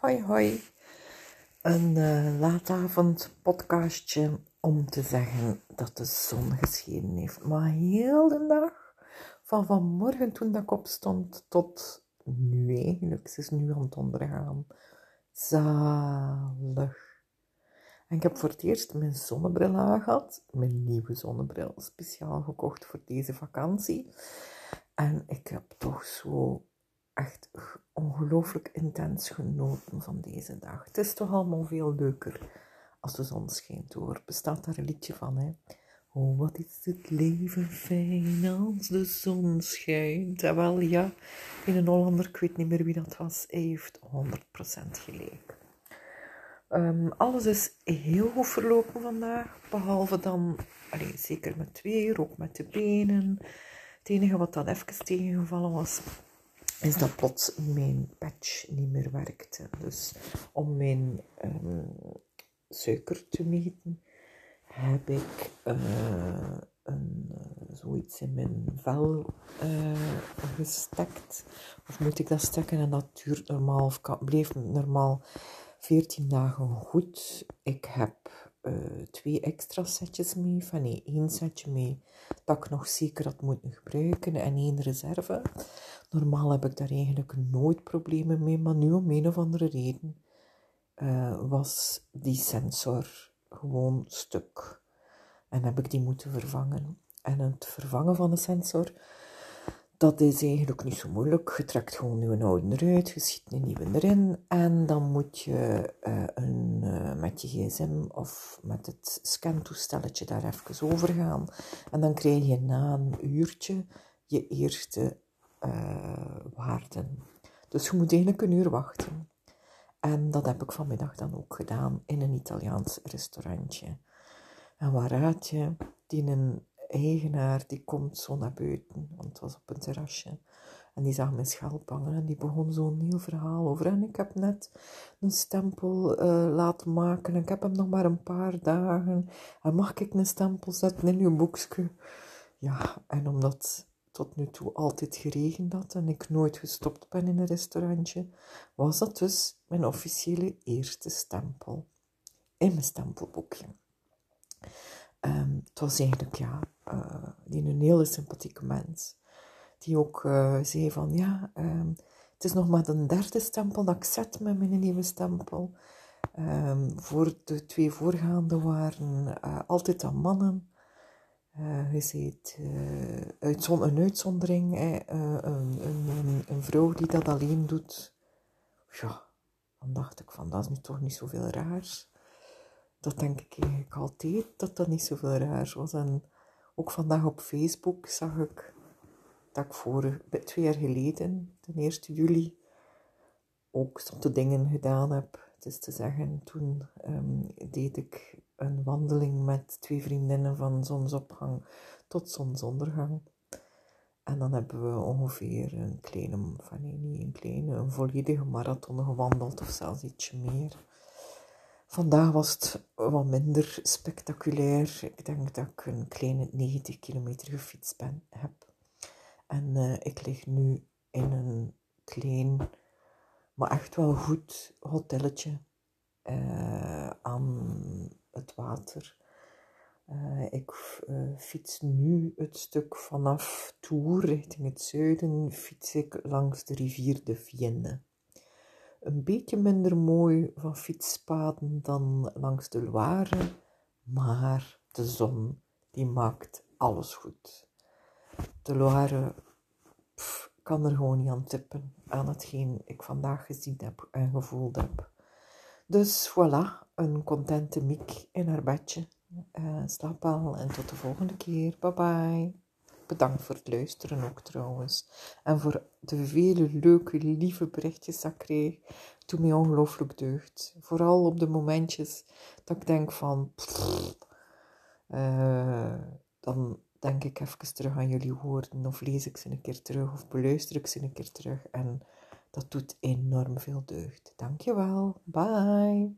Hoi hoi. Een uh, laatavond podcastje om te zeggen dat de zon geschenen heeft. Maar heel de dag, van vanmorgen toen ik opstond tot nu eigenlijk, ze is nu aan het ondergaan. Zalig. En ik heb voor het eerst mijn zonnebril aangehad. Mijn nieuwe zonnebril, speciaal gekocht voor deze vakantie. En ik heb toch zo echt ongelooflijk intens genoten van deze dag. Het is toch allemaal veel leuker als de zon schijnt hoor. Bestaat daar een liedje van, hè? Oh, wat is het leven fijn als de zon schijnt. En wel, ja, in een Hollander, ik weet niet meer wie dat was, heeft 100% gelijk. Um, alles is heel goed verlopen vandaag, behalve dan, allez, zeker met twee, ook met de benen. Het enige wat dan even tegengevallen was, is dat plots mijn patch niet meer werkte. Dus om mijn um, suiker te meten, heb ik uh, een, uh, zoiets in mijn vel uh, gestekt. Of moet ik dat stekken? En dat duurt normaal, of kan, bleef normaal 14 dagen goed. Ik heb twee extra setjes mee, van nee, één setje mee dat ik nog zeker had moeten gebruiken en één reserve. Normaal heb ik daar eigenlijk nooit problemen mee, maar nu om een of andere reden uh, was die sensor gewoon stuk. En heb ik die moeten vervangen. En het vervangen van de sensor, dat is eigenlijk niet zo moeilijk. Je trekt gewoon een oude eruit, je schiet een nieuwe erin. En dan moet je uh, een, uh, met je gsm of met het scantoestelletje daar even over gaan. En dan krijg je na een uurtje je eerste uh, waarden. Dus je moet eigenlijk een uur wachten. En dat heb ik vanmiddag dan ook gedaan in een Italiaans restaurantje. En waaruit je, die een eigenaar, die komt zo naar buiten, want het was op een terrasje. En die zag mijn schelp hangen en die begon zo'n heel verhaal over. En ik heb net een stempel uh, laten maken en ik heb hem nog maar een paar dagen. En mag ik een stempel zetten in uw boekje? Ja, en omdat tot nu toe altijd geregend had en ik nooit gestopt ben in een restaurantje, was dat dus mijn officiële eerste stempel in mijn stempelboekje. Um, het was eigenlijk, ja, uh, die een hele sympathieke mens, die ook uh, zei van, ja, um, het is nog maar de derde stempel dat ik zet met mijn nieuwe stempel. Um, voor de twee voorgaande waren uh, altijd aan mannen. Uh, je ziet uh, uitzon een uitzondering, een, een, een, vrouw die dat alleen doet. Ja, dan dacht ik van dat is nu toch niet zoveel raars. Dat denk ik eigenlijk altijd, dat dat niet zoveel raars was. En ook vandaag op Facebook zag ik dat ik voor twee jaar geleden, de 1 juli, ook sommige dingen gedaan heb. Het is te zeggen, toen um, deed ik een wandeling met twee vriendinnen van zonsopgang tot zonsondergang. En dan hebben we ongeveer een kleine, van nee, niet een kleine, een volledige marathon gewandeld of zelfs ietsje meer. Vandaag was het wat minder spectaculair. Ik denk dat ik een kleine 90 kilometer gefietst ben, heb. En uh, ik lig nu in een klein, maar echt wel goed hotelletje uh, aan het water. Uh, ik fiets nu het stuk vanaf Tours richting het zuiden, fiets ik langs de rivier de Vienne. Een beetje minder mooi van fietspaden dan langs de Loire, maar de zon die maakt alles goed. De Loire kan er gewoon niet aan tippen aan hetgeen ik vandaag gezien heb en gevoeld heb. Dus voilà, een contente Miek in haar bedje. Uh, slaap wel en tot de volgende keer. Bye bye. Bedankt voor het luisteren ook trouwens. En voor de vele leuke, lieve berichtjes dat ik kreeg. Toen mij ongelooflijk deugd. Vooral op de momentjes dat ik denk van... uh, dan denk ik even terug aan jullie woorden. Of lees ik ze een keer terug. Of beluister ik ze een keer terug. En dat doet enorm veel deugd. Dankjewel. Bye.